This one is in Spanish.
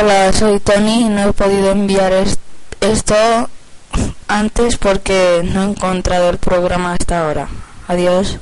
Hola, soy Tony y no he podido enviar esto antes porque no he encontrado el programa hasta ahora. Adiós.